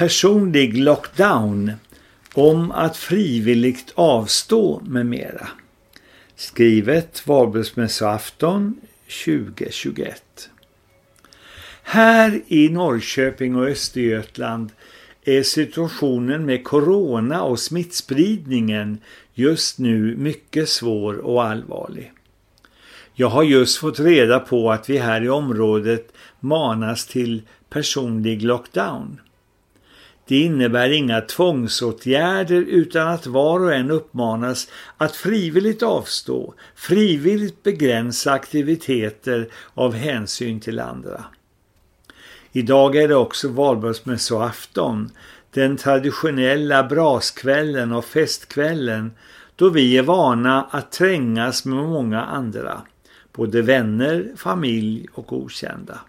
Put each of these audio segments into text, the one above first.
personlig lockdown om att frivilligt avstå med mera. Skrivet Valborgsmässoafton 2021. Här i Norrköping och Östergötland är situationen med corona och smittspridningen just nu mycket svår och allvarlig. Jag har just fått reda på att vi här i området manas till personlig lockdown. Det innebär inga tvångsåtgärder utan att var och en uppmanas att frivilligt avstå, frivilligt begränsa aktiviteter av hänsyn till andra. Idag är det också valborgsmässoafton, den traditionella braskvällen och festkvällen då vi är vana att trängas med många andra, både vänner, familj och okända.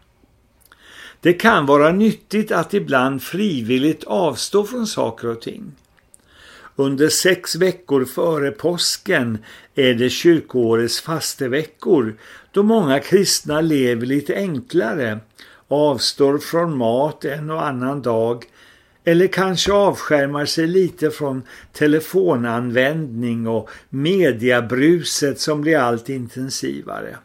Det kan vara nyttigt att ibland frivilligt avstå från saker och ting. Under sex veckor före påsken är det kyrkoårets fasteveckor då många kristna lever lite enklare, avstår från mat en och annan dag eller kanske avskärmar sig lite från telefonanvändning och mediabruset som blir allt intensivare.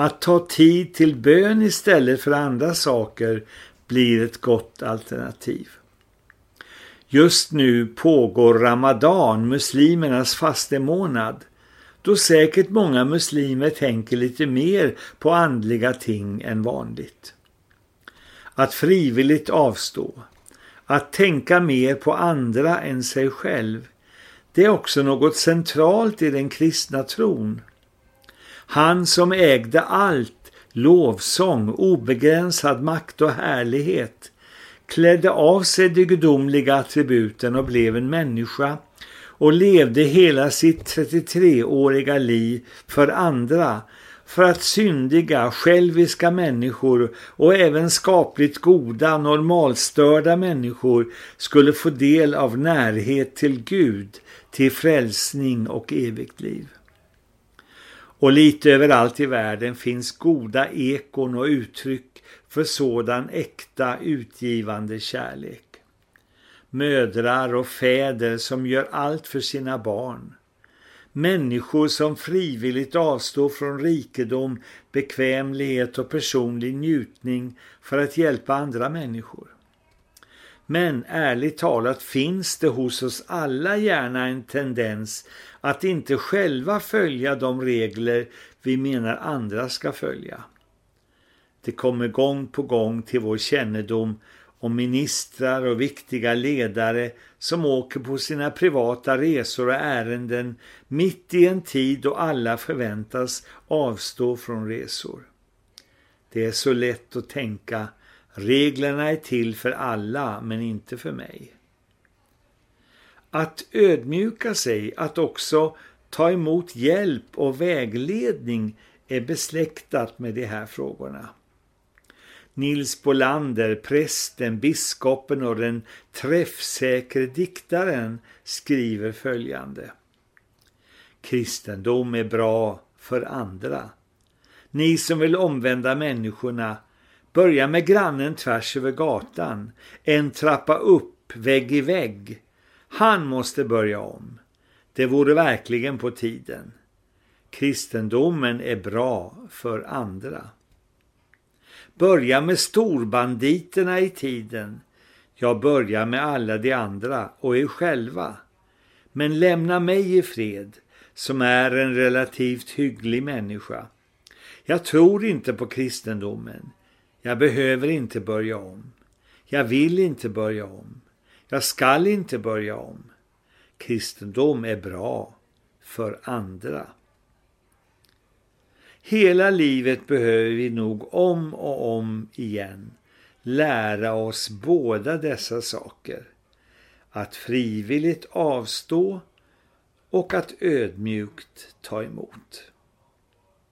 Att ta tid till bön istället för andra saker blir ett gott alternativ. Just nu pågår Ramadan, muslimernas fastemånad, då säkert många muslimer tänker lite mer på andliga ting än vanligt. Att frivilligt avstå, att tänka mer på andra än sig själv, det är också något centralt i den kristna tron. Han som ägde allt, lovsång, obegränsad makt och härlighet, klädde av sig de gudomliga attributen och blev en människa och levde hela sitt 33-åriga liv för andra, för att syndiga, själviska människor och även skapligt goda, normalstörda människor skulle få del av närhet till Gud, till frälsning och evigt liv. Och lite överallt i världen finns goda ekon och uttryck för sådan äkta utgivande kärlek. Mödrar och fäder som gör allt för sina barn. Människor som frivilligt avstår från rikedom, bekvämlighet och personlig njutning för att hjälpa andra människor. Men ärligt talat finns det hos oss alla gärna en tendens att inte själva följa de regler vi menar andra ska följa. Det kommer gång på gång till vår kännedom om ministrar och viktiga ledare som åker på sina privata resor och ärenden mitt i en tid då alla förväntas avstå från resor. Det är så lätt att tänka reglerna är till för alla men inte för mig. Att ödmjuka sig, att också ta emot hjälp och vägledning är besläktat med de här frågorna. Nils Bolander, prästen, biskopen och den träffsäkre diktaren skriver följande. Kristendom är bra för andra. Ni som vill omvända människorna, börja med grannen tvärs över gatan, en trappa upp, vägg i vägg. Han måste börja om. Det vore verkligen på tiden. Kristendomen är bra för andra. Börja med storbanditerna i tiden. Jag börjar med alla de andra och er själva. Men lämna mig i fred, som är en relativt hygglig människa. Jag tror inte på kristendomen. Jag behöver inte börja om. Jag vill inte börja om. Jag skall inte börja om. Kristendom är bra för andra. Hela livet behöver vi nog om och om igen lära oss båda dessa saker. Att frivilligt avstå och att ödmjukt ta emot.